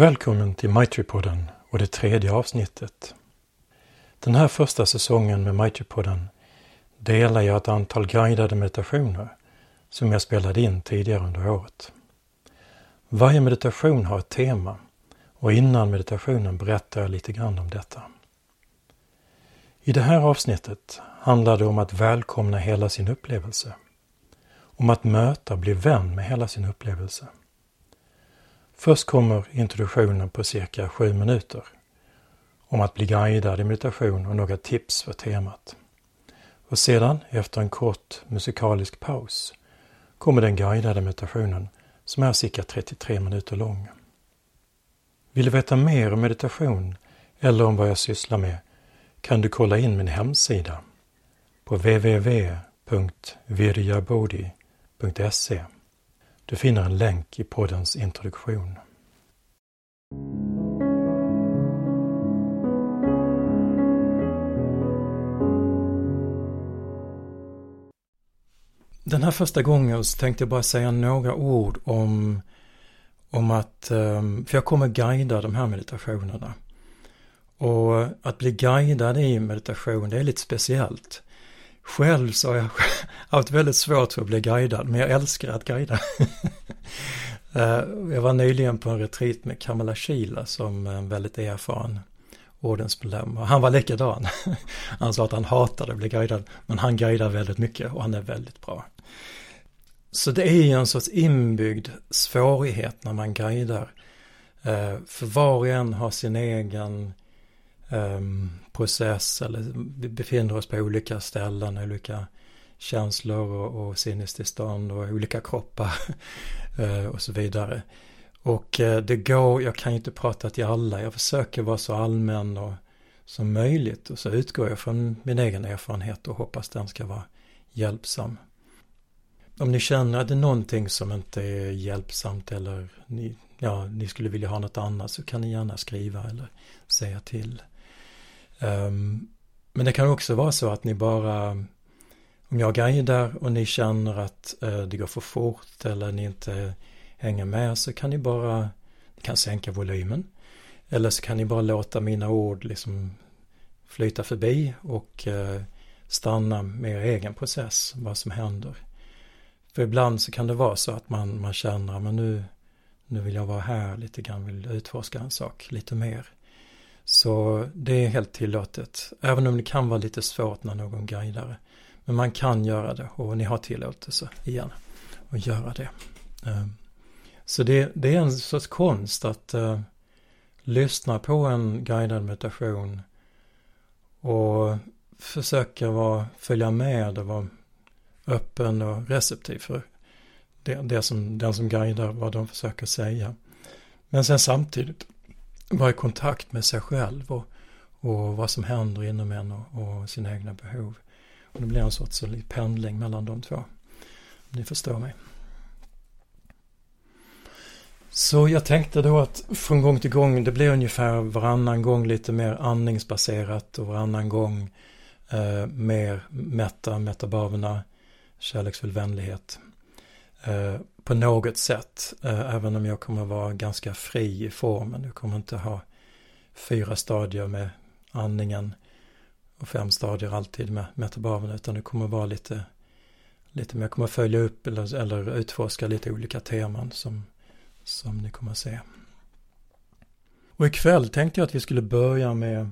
Välkommen till Maitri-podden och det tredje avsnittet. Den här första säsongen med Maitri-podden delar jag ett antal guidade meditationer som jag spelade in tidigare under året. Varje meditation har ett tema och innan meditationen berättar jag lite grann om detta. I det här avsnittet handlar det om att välkomna hela sin upplevelse. Om att möta och bli vän med hela sin upplevelse. Först kommer introduktionen på cirka sju minuter om att bli guidad i meditation och några tips för temat. Och sedan, efter en kort musikalisk paus, kommer den guidade meditationen som är cirka 33 minuter lång. Vill du veta mer om meditation eller om vad jag sysslar med kan du kolla in min hemsida på www.virjabodi.se du finner en länk i poddens introduktion. Den här första gången så tänkte jag bara säga några ord om, om att, ehm, för jag kommer guida de här meditationerna. Och att bli guidad i meditation, det är lite speciellt. Själv så har jag haft väldigt svårt för att bli guidad, men jag älskar att guida. Eh, jag var nyligen på en retreat med Kamala Shila som en väldigt erfaren ordensmedlem. Och han var likadan. Han sa att han hatade att bli guidad, men han guidar väldigt mycket och han är väldigt bra. Så det är ju en sorts inbyggd svårighet när man guidar. Eh, för var och en har sin egen Ehm, process eller vi befinner oss på olika ställen, olika känslor och, och sinnestillstånd och olika kroppar eh, och så vidare. Och eh, det går, jag kan ju inte prata till alla, jag försöker vara så allmän och som möjligt och så utgår jag från min egen erfarenhet och hoppas den ska vara hjälpsam. Om ni känner att det är någonting som inte är hjälpsamt eller ni, ja, ni skulle vilja ha något annat så kan ni gärna skriva eller säga till. Um, men det kan också vara så att ni bara, om jag guidar och ni känner att uh, det går för fort eller ni inte hänger med så kan ni bara, ni kan sänka volymen. Eller så kan ni bara låta mina ord liksom flyta förbi och uh, stanna med er egen process, vad som händer. För ibland så kan det vara så att man, man känner, men nu, nu vill jag vara här lite grann, vill utforska en sak lite mer. Så det är helt tillåtet, även om det kan vara lite svårt när någon guidar. Men man kan göra det och ni har tillåtelse igen att göra det. Ehm, så det, det är en sorts konst att uh, lyssna på en guidad meditation och försöka vara, följa med och vara öppen och receptiv för det, det som, den som guidar, vad de försöker säga. Men sen samtidigt vara i kontakt med sig själv och, och vad som händer inom en och, och sina egna behov. Och det blir en sorts pendling mellan de två. Ni förstår mig. Så jag tänkte då att från gång till gång, det blir ungefär varannan gång lite mer andningsbaserat och varannan gång eh, mer metta, metabavna, kärleksfull vänlighet. Eh, på något sätt, eh, även om jag kommer vara ganska fri i formen. Jag kommer inte ha fyra stadier med andningen och fem stadier alltid med metabaven, utan det kommer vara lite, lite mer, jag kommer följa upp eller, eller utforska lite olika teman som, som ni kommer se. Och ikväll tänkte jag att vi skulle börja med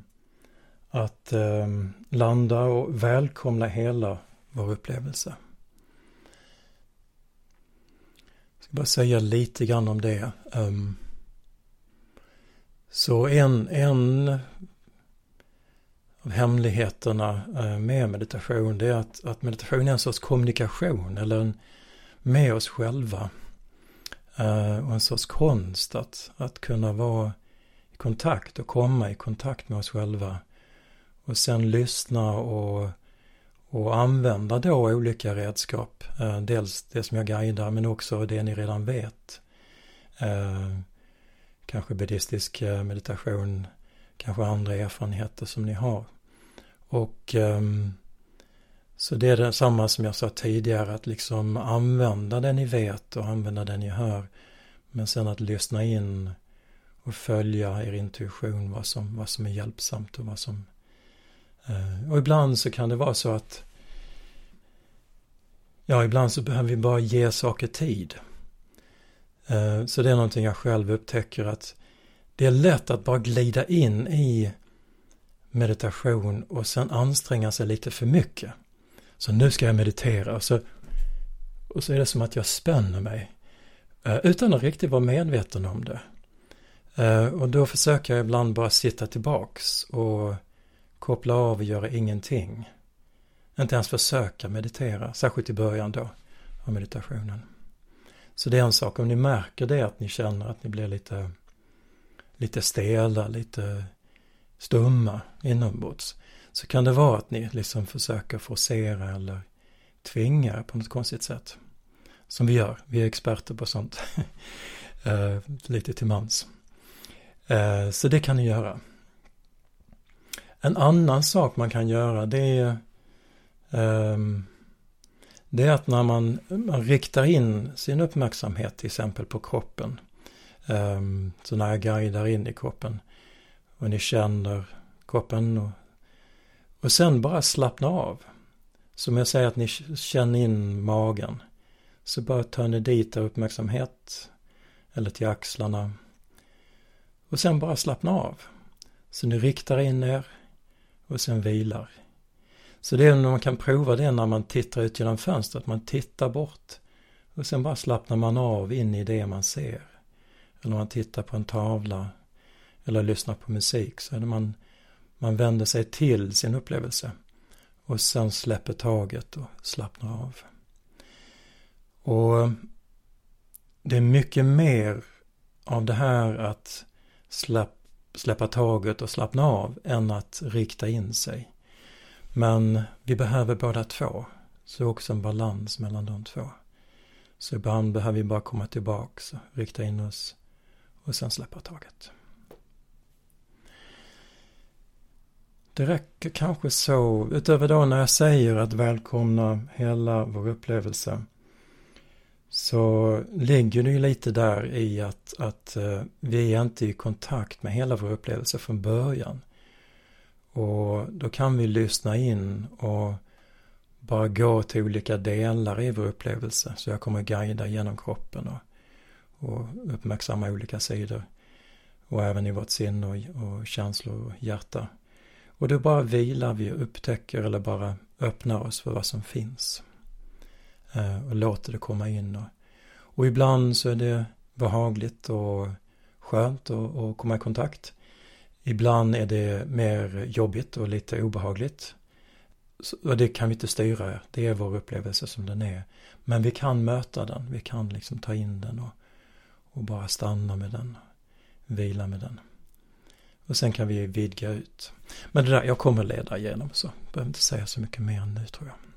att eh, landa och välkomna hela vår upplevelse. Ska bara säga lite grann om det. Um, så en, en av hemligheterna eh, med meditation det är att, att meditation är en sorts kommunikation eller en, med oss själva. Uh, och en sorts konst att, att kunna vara i kontakt och komma i kontakt med oss själva. Och sen lyssna och och använda då olika redskap. Eh, dels det som jag guidar men också det ni redan vet. Eh, kanske buddhistisk eh, meditation, kanske andra erfarenheter som ni har. Och ehm, så det är detsamma som jag sa tidigare, att liksom använda det ni vet och använda det ni hör. Men sen att lyssna in och följa er intuition, vad som, vad som är hjälpsamt och vad som... Eh, och ibland så kan det vara så att Ja, ibland så behöver vi bara ge saker tid. Eh, så det är någonting jag själv upptäcker att det är lätt att bara glida in i meditation och sen anstränga sig lite för mycket. Så nu ska jag meditera och så, och så är det som att jag spänner mig. Eh, utan att riktigt vara medveten om det. Och då försöker jag ibland bara sitta tillbaks och koppla av och göra ingenting. Inte ens försöka meditera, särskilt i början då av meditationen. Så det är en sak, om ni märker det att ni känner att ni blir lite, lite stela, lite stumma inombords. Så kan det vara att ni liksom försöker forcera eller tvinga på något konstigt sätt. Som vi gör, vi är experter på sånt. Eh, lite till mans. Eh, så det kan ni göra. En annan sak man kan göra det är um, det är att när man, man riktar in sin uppmärksamhet till exempel på kroppen. Um, så när jag guidar in i kroppen och ni känner kroppen och, och sen bara slappna av. Som jag säger att ni känner in magen. Så bara tar ni dit er uppmärksamhet eller till axlarna. Och sen bara slappna av. Så ni riktar in er och sen vilar. Så det är när man kan prova det när man tittar ut genom fönstret. Man tittar bort och sen bara slappnar man av in i det man ser. Eller man tittar på en tavla eller lyssnar på musik. Så är det man, man vänder sig till sin upplevelse och sen släpper taget och slappnar av. Och eh, det är mycket mer av det här att släpp, släppa taget och slappna av än att rikta in sig. Men vi behöver båda två. Så också en balans mellan de två. Så ibland behöver vi bara komma tillbaks och rikta in oss och sen släppa taget. Det räcker kanske så, utöver då när jag säger att välkomna hela vår upplevelse, så ligger det ju lite där i att, att eh, vi är inte i kontakt med hela vår upplevelse från början. Och då kan vi lyssna in och bara gå till olika delar i vår upplevelse. Så jag kommer guida genom kroppen och, och uppmärksamma olika sidor. Och även i vårt sinne och, och känslor och hjärta. Och då bara vilar vi och upptäcker eller bara öppnar oss för vad som finns. Eh, och låter det komma in. Och, och ibland så är det behagligt och skönt att komma i kontakt. Ibland är det mer jobbigt och lite obehagligt. Och det kan vi inte styra, det är vår upplevelse som den är. Men vi kan möta den, vi kan liksom ta in den och, och bara stanna med den. Vila med den. Och sen kan vi vidga ut. Men det där, jag kommer leda igenom så behöver inte säga så mycket mer nu tror jag.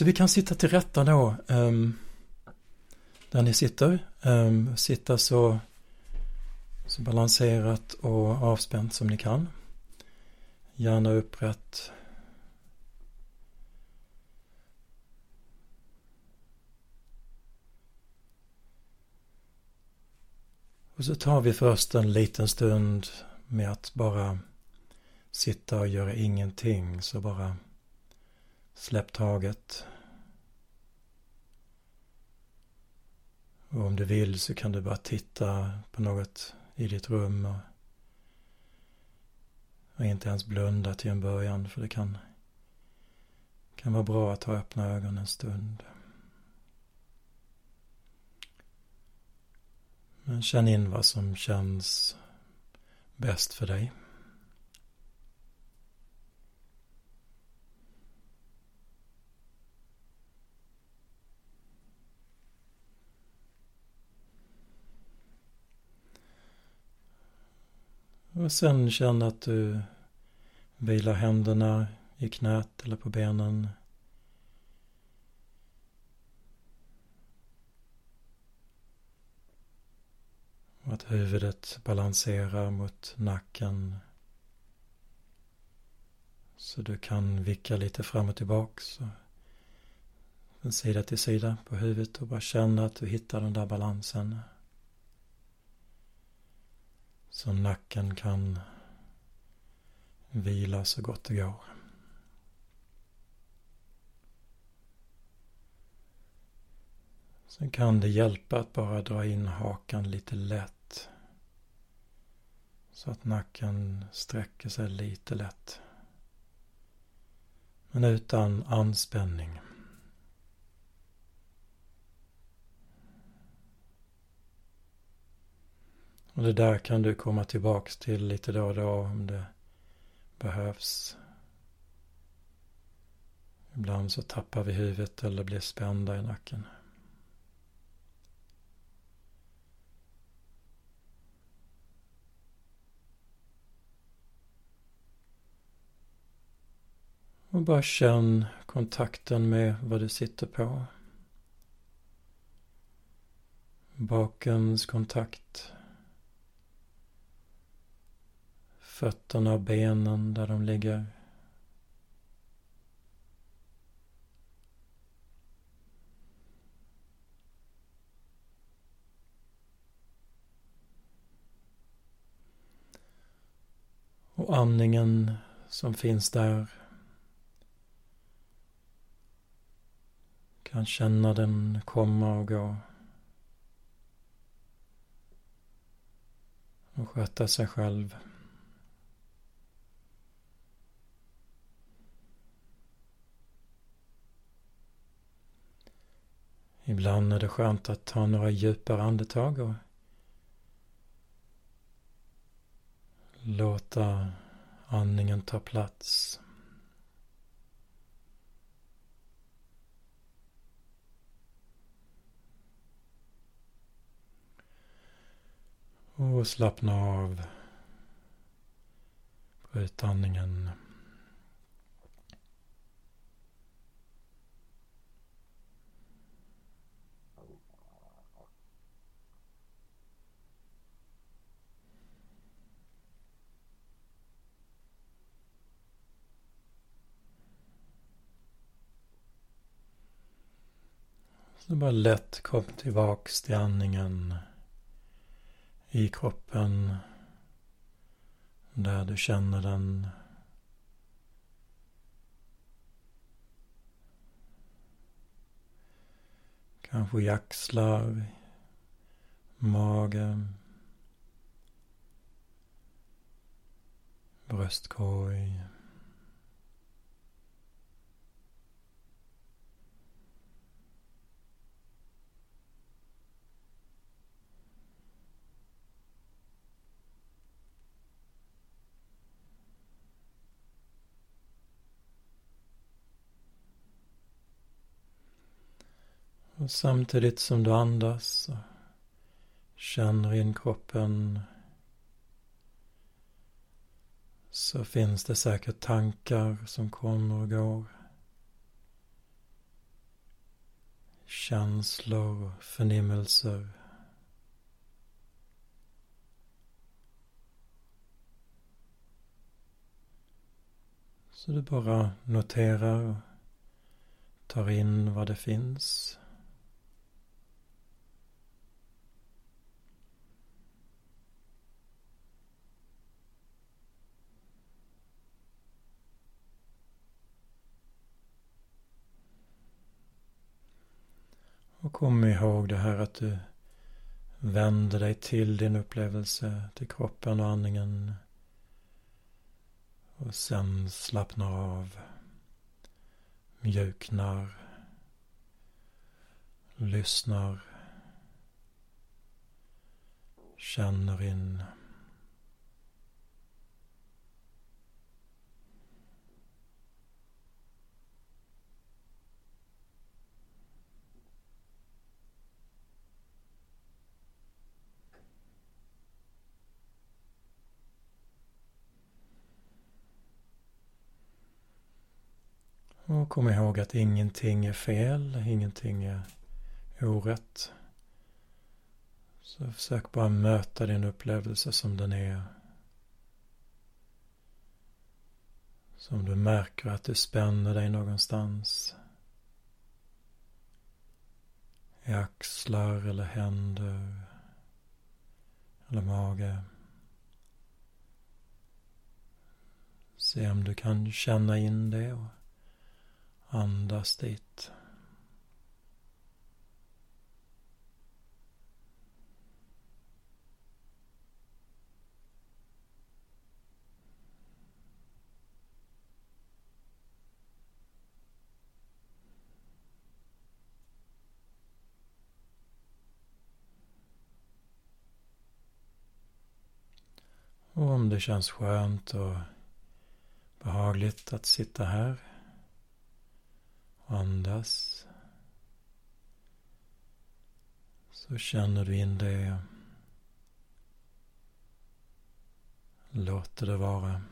Så vi kan sitta till rätta då, um, där ni sitter. Um, sitta så, så balanserat och avspänt som ni kan. Gärna upprätt. Och så tar vi först en liten stund med att bara sitta och göra ingenting. Så bara Släpp taget. Och om du vill så kan du bara titta på något i ditt rum och, och inte ens blunda till en början för det kan, kan vara bra att ha öppna ögon en stund. Men känn in vad som känns bäst för dig. Och sen känn att du vilar händerna i knät eller på benen. Och att huvudet balanserar mot nacken. Så du kan vicka lite fram och tillbaks. Från sida till sida på huvudet och bara känna att du hittar den där balansen. Så nacken kan vila så gott det går. Sen kan det hjälpa att bara dra in hakan lite lätt. Så att nacken sträcker sig lite lätt. Men utan anspänning. Och det där kan du komma tillbaks till lite då och då om det behövs. Ibland så tappar vi huvudet eller blir spända i nacken. Och bara känn kontakten med vad du sitter på. Bakens kontakt. Fötterna och benen där de ligger. Och andningen som finns där. Kan känna den komma och gå. Och sköta sig själv. Ibland är det skönt att ta några djupare andetag och låta andningen ta plats. Och slappna av på utandningen. Så bara lätt kom tillbaks till andningen i kroppen. Där du känner den. Kanske i axlar, mage, bröstkorg. Och samtidigt som du andas och känner in kroppen så finns det säkert tankar som kommer och går. Känslor och förnimmelser. Så du bara noterar och tar in vad det finns. Och kom ihåg det här att du vänder dig till din upplevelse, till kroppen och andningen. Och sen slappnar av, mjuknar, lyssnar, känner in. Och kom ihåg att ingenting är fel, ingenting är orätt. Så försök bara möta din upplevelse som den är. Som du märker att du spänner dig någonstans. I axlar eller händer. Eller mage. Se om du kan känna in det och andas dit. Och om det känns skönt och behagligt att sitta här andas så känner du in det. Låter det vara.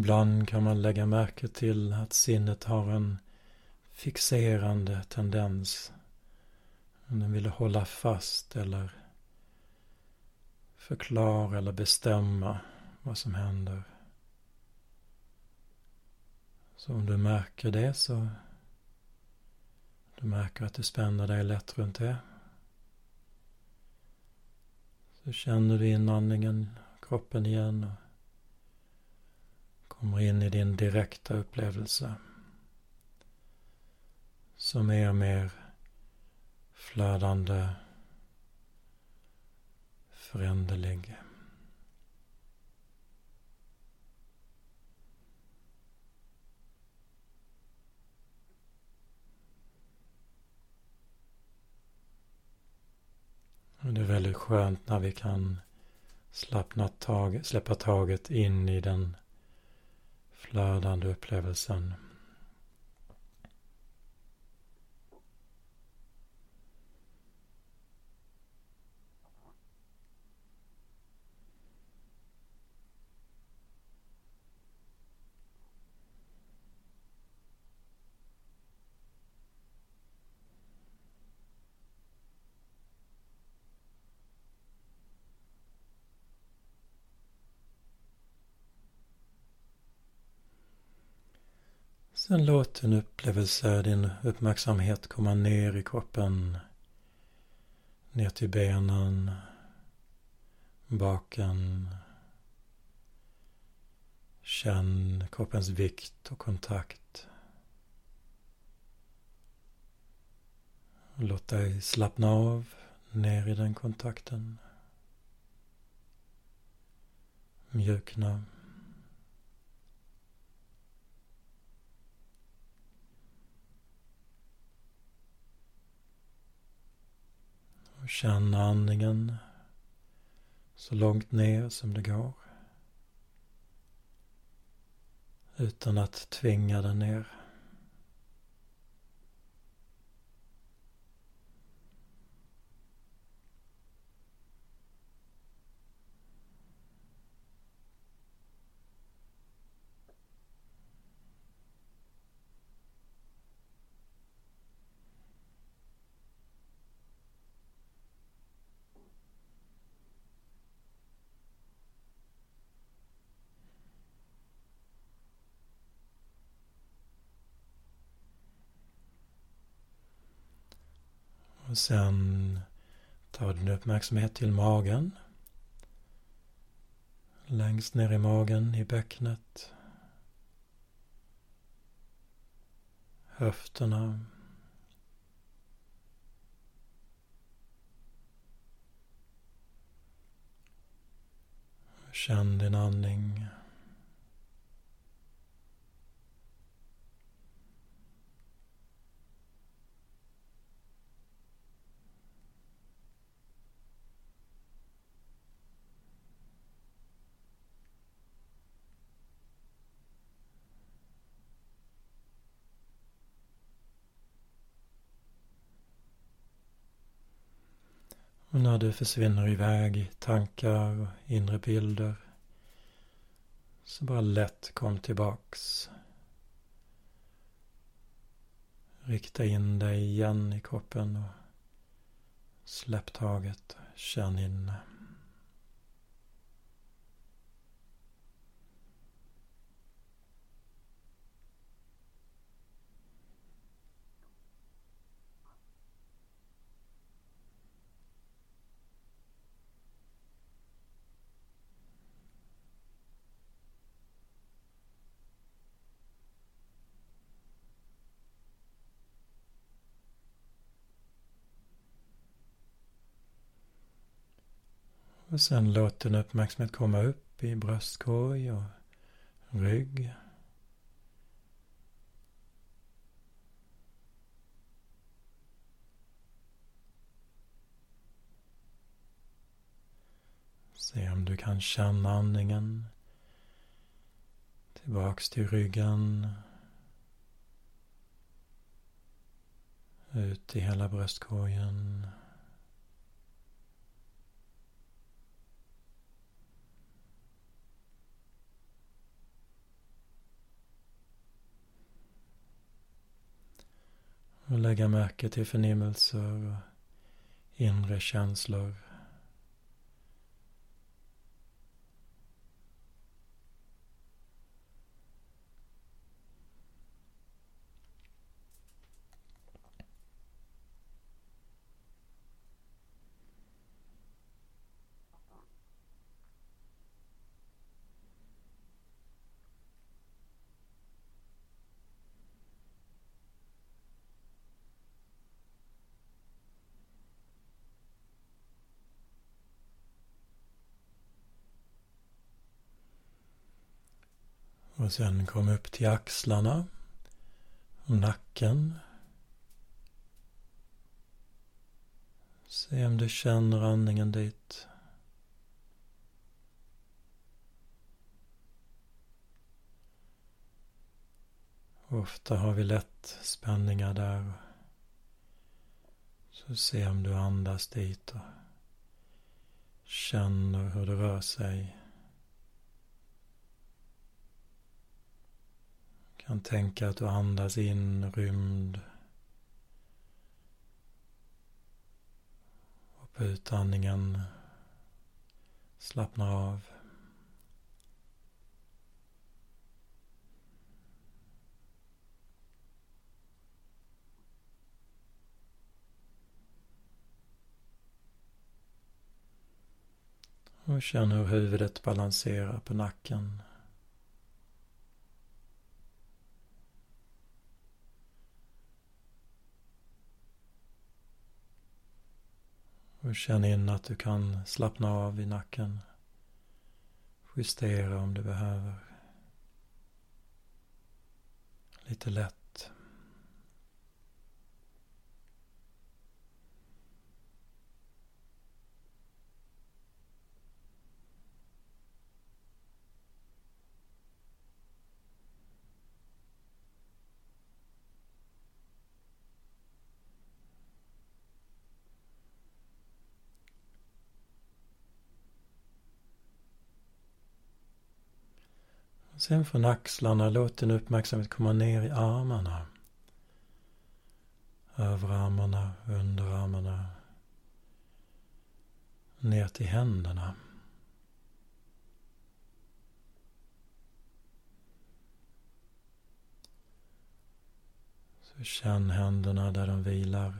Ibland kan man lägga märke till att sinnet har en fixerande tendens. Den vill hålla fast eller förklara eller bestämma vad som händer. Så om du märker det så du märker att du spänner dig lätt runt det. Så känner du inandningen, kroppen igen. Kommer in i din direkta upplevelse. Som är mer flödande, föränderlig. Det är väldigt skönt när vi kan slappna tag, släppa taget in i den flödande upplevelsen. Sen låt din upplevelse, din uppmärksamhet komma ner i kroppen. Ner till benen, baken. Känn kroppens vikt och kontakt. Låt dig slappna av ner i den kontakten. Mjukna. Och känn andningen så långt ner som det går. Utan att tvinga den ner. Och sen tar din uppmärksamhet till magen. Längst ner i magen, i bäcknet. Höfterna. Känn din andning. Och när du försvinner iväg i tankar och inre bilder så bara lätt kom tillbaks. Rikta in dig igen i kroppen och släpp taget. Känn in. Och sen låt din uppmärksamhet komma upp i bröstkorg och rygg. Se om du kan känna andningen. Tillbaks till ryggen. Ut i hela bröstkorgen. Och lägga märke till förnimmelser och inre känslor. Och sen kom upp till axlarna och nacken. Se om du känner andningen dit. Ofta har vi lätt spänningar där. Så se om du andas dit och känner hur det rör sig. Kan tänka att du andas in rymd. Och på utandningen slappnar av. Och känn hur huvudet balanserar på nacken. Och känn in att du kan slappna av i nacken. Justera om du behöver. Lite lätt. Sen från axlarna, låt din uppmärksamhet komma ner i armarna. Överarmarna, underarmarna. Ner till händerna. Så känn händerna där de vilar.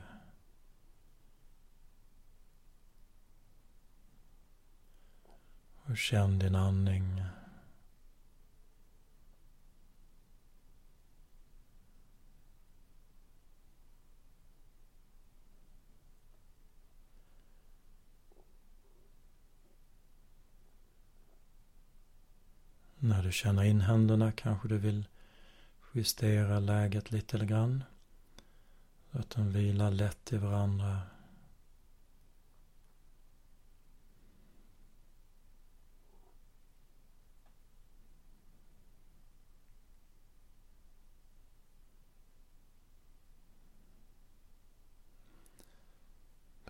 Och känn din andning. När du känner in händerna kanske du vill justera läget lite grann. Så att de vilar lätt i varandra.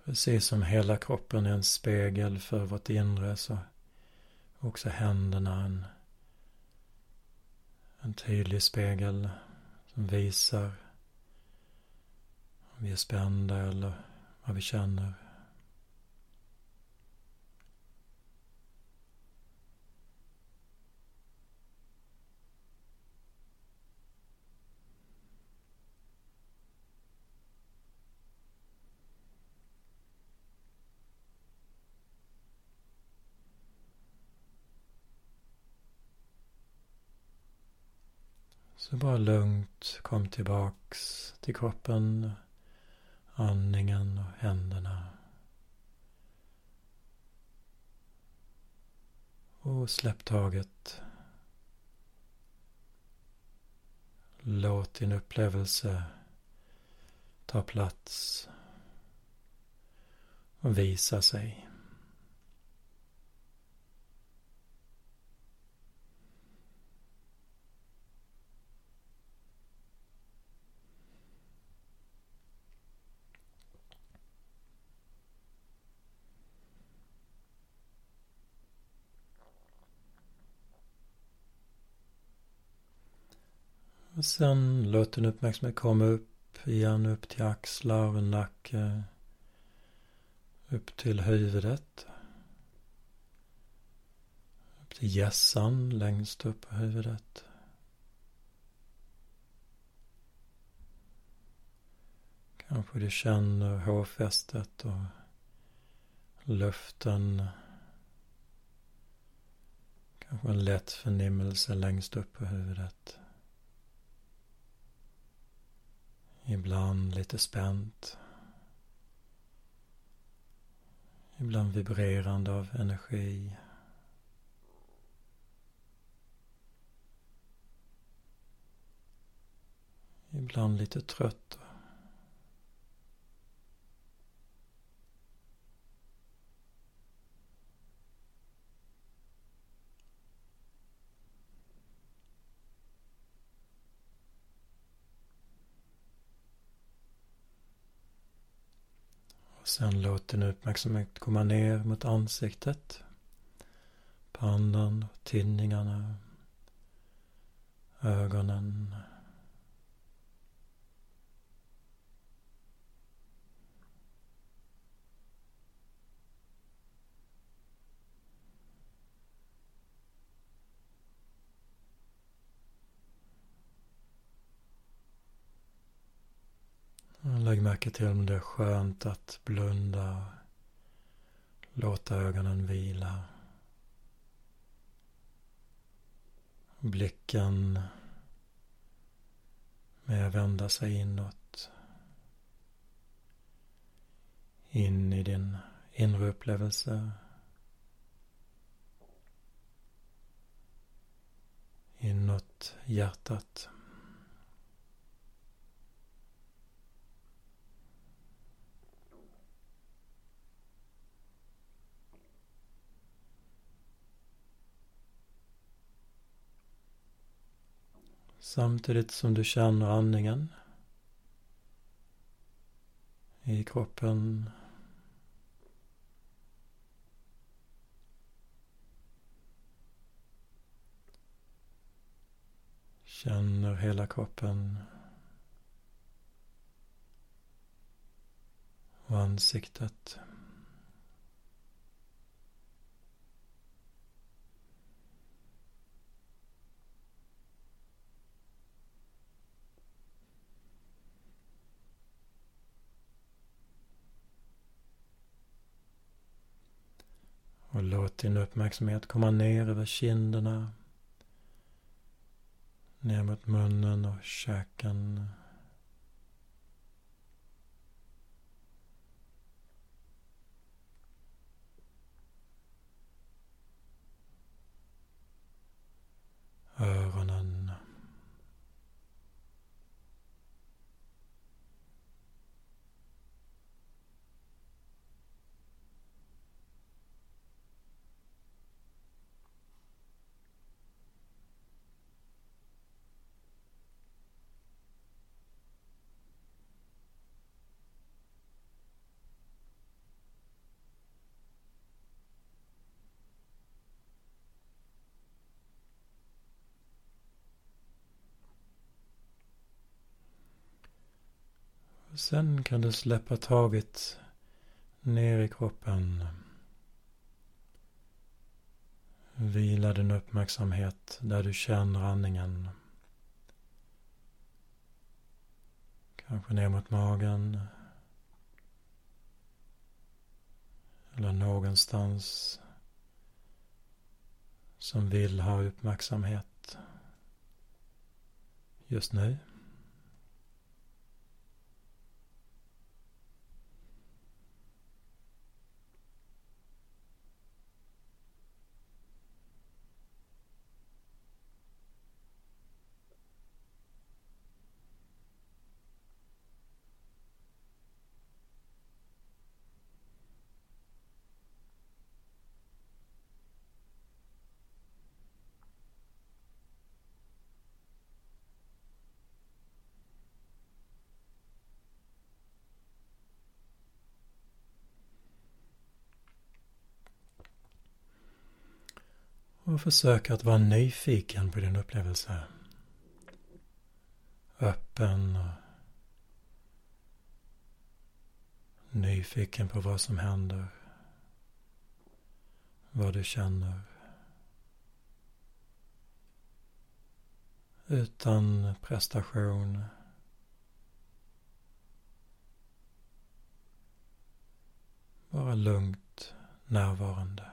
Precis som hela kroppen är en spegel för vårt inre så också händerna en, en tydlig spegel som visar om vi är spända eller vad vi känner. Så bara lugnt kom tillbaks till kroppen, andningen och händerna. Och släpp taget. Låt din upplevelse ta plats och visa sig. Och sen låt din uppmärksamhet komma upp igen, upp till axlar och nacke. Upp till huvudet. Upp till hjässan längst upp på huvudet. Kanske du känner hårfästet och luften. Kanske en lätt förnimmelse längst upp på huvudet. Ibland lite spänt. Ibland vibrerande av energi. Ibland lite trött Sen låt din uppmärksamhet komma ner mot ansiktet. Pannan, tinningarna, ögonen. Lägg märke till om det är skönt att blunda. Låta ögonen vila. Blicken med att vända sig inåt. In i din inre upplevelse. Inåt hjärtat. Samtidigt som du känner andningen i kroppen. Känner hela kroppen. Och ansiktet. Och låt din uppmärksamhet komma ner över kinderna. Ner mot munnen och käken. Öronen. Sen kan du släppa taget ner i kroppen. Vila din uppmärksamhet där du känner andningen. Kanske ner mot magen. Eller någonstans som vill ha uppmärksamhet just nu. Och försök att vara nyfiken på din upplevelse. Öppen och nyfiken på vad som händer. Vad du känner. Utan prestation. Bara lugnt närvarande.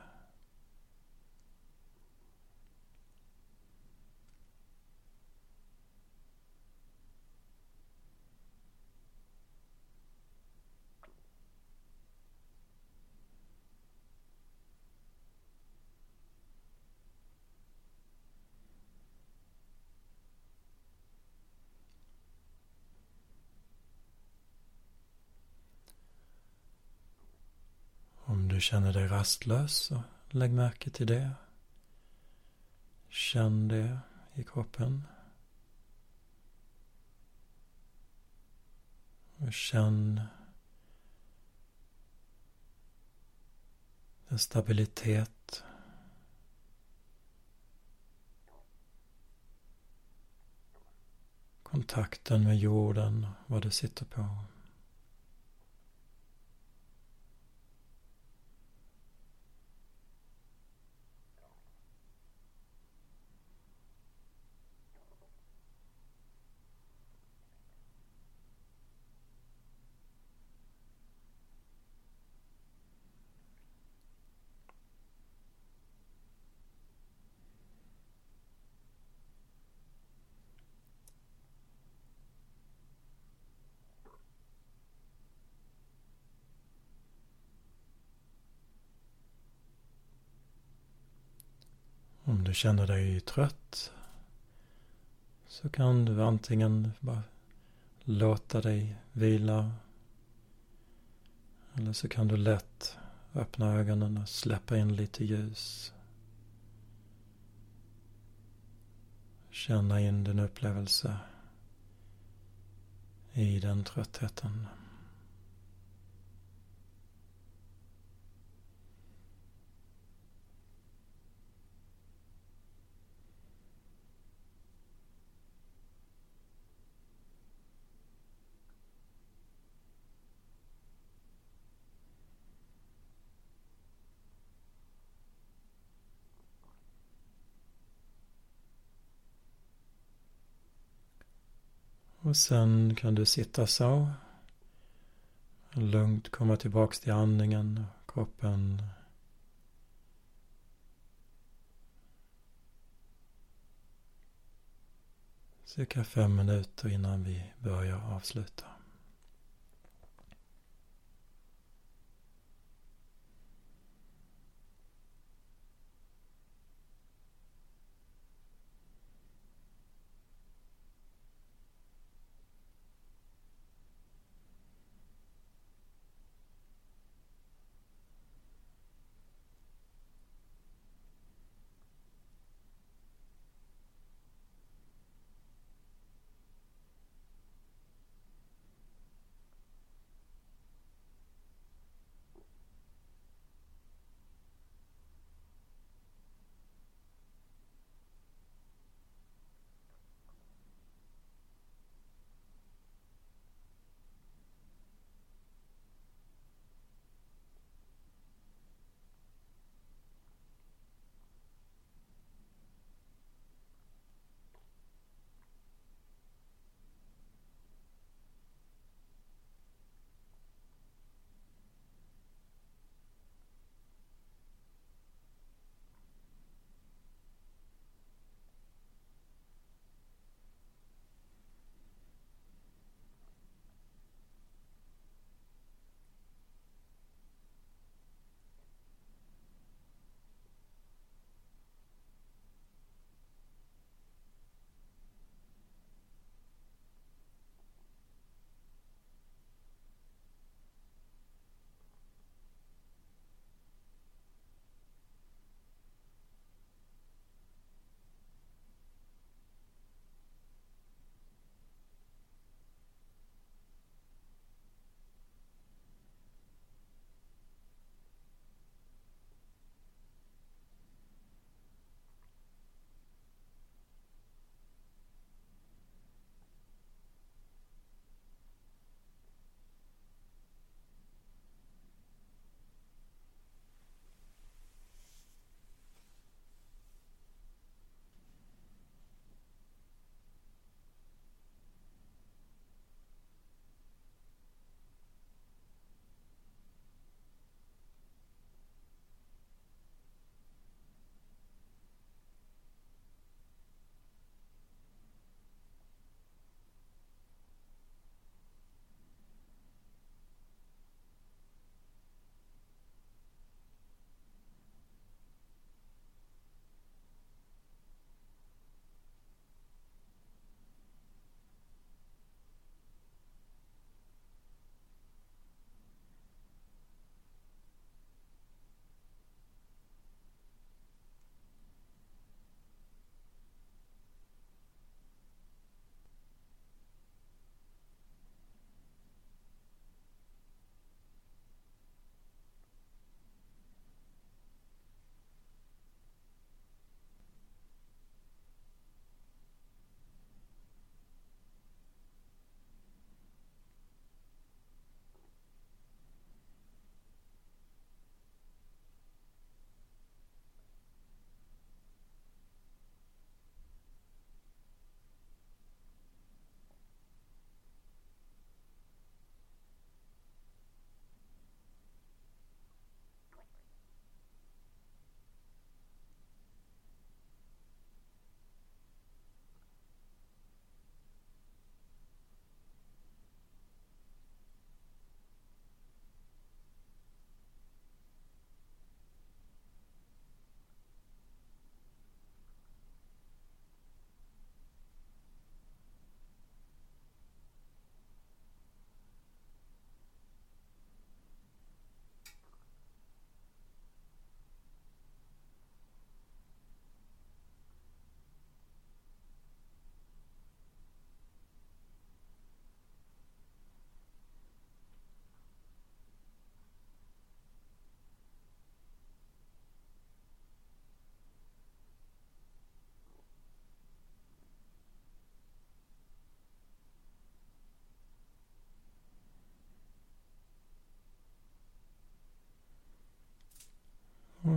Du känner dig rastlös så lägg märke till det. Känn det i kroppen. Och känn den stabilitet. Kontakten med jorden, vad du sitter på. Om du känner dig trött så kan du antingen bara låta dig vila eller så kan du lätt öppna ögonen och släppa in lite ljus. Känna in din upplevelse i den tröttheten. Och sen kan du sitta så. Lugnt komma tillbaks till andningen och kroppen. Cirka fem minuter innan vi börjar avsluta.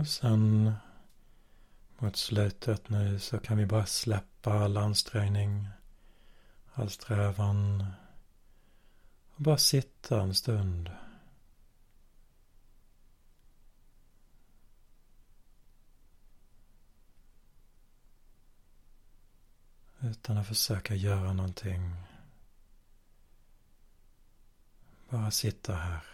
Och sen mot slutet nu så kan vi bara släppa all ansträngning, all strävan och bara sitta en stund. Utan att försöka göra någonting. Bara sitta här.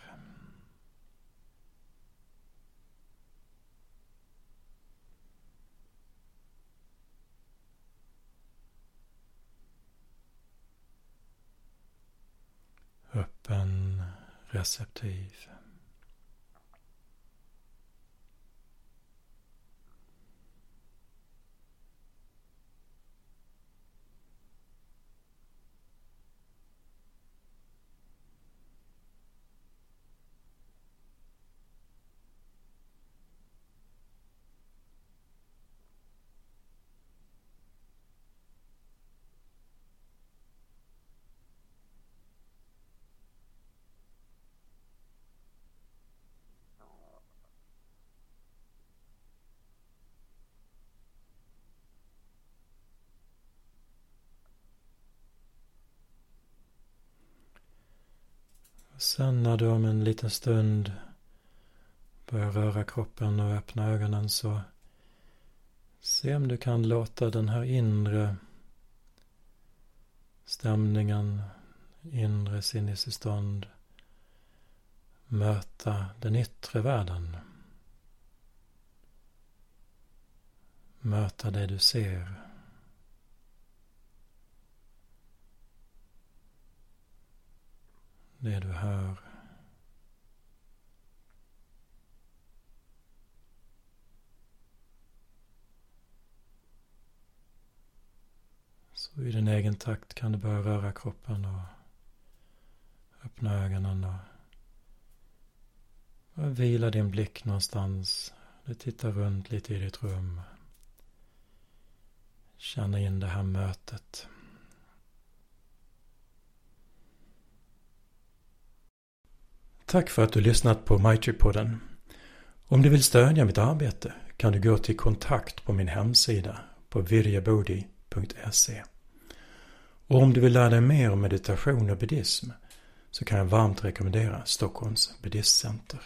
Öppen, receptiv. Sen när du om en liten stund börjar röra kroppen och öppna ögonen så se om du kan låta den här inre stämningen, inre sinnesstånd möta den yttre världen. Möta det du ser. Det du hör. Så i din egen takt kan du börja röra kroppen och öppna ögonen och vila din blick någonstans. Du tittar runt lite i ditt rum. Känna in det här mötet. Tack för att du lyssnat på Maitri-podden. Om du vill stödja mitt arbete kan du gå till kontakt på min hemsida på virjabodi.se. Och om du vill lära dig mer om meditation och buddhism så kan jag varmt rekommendera Stockholms buddhistcenter.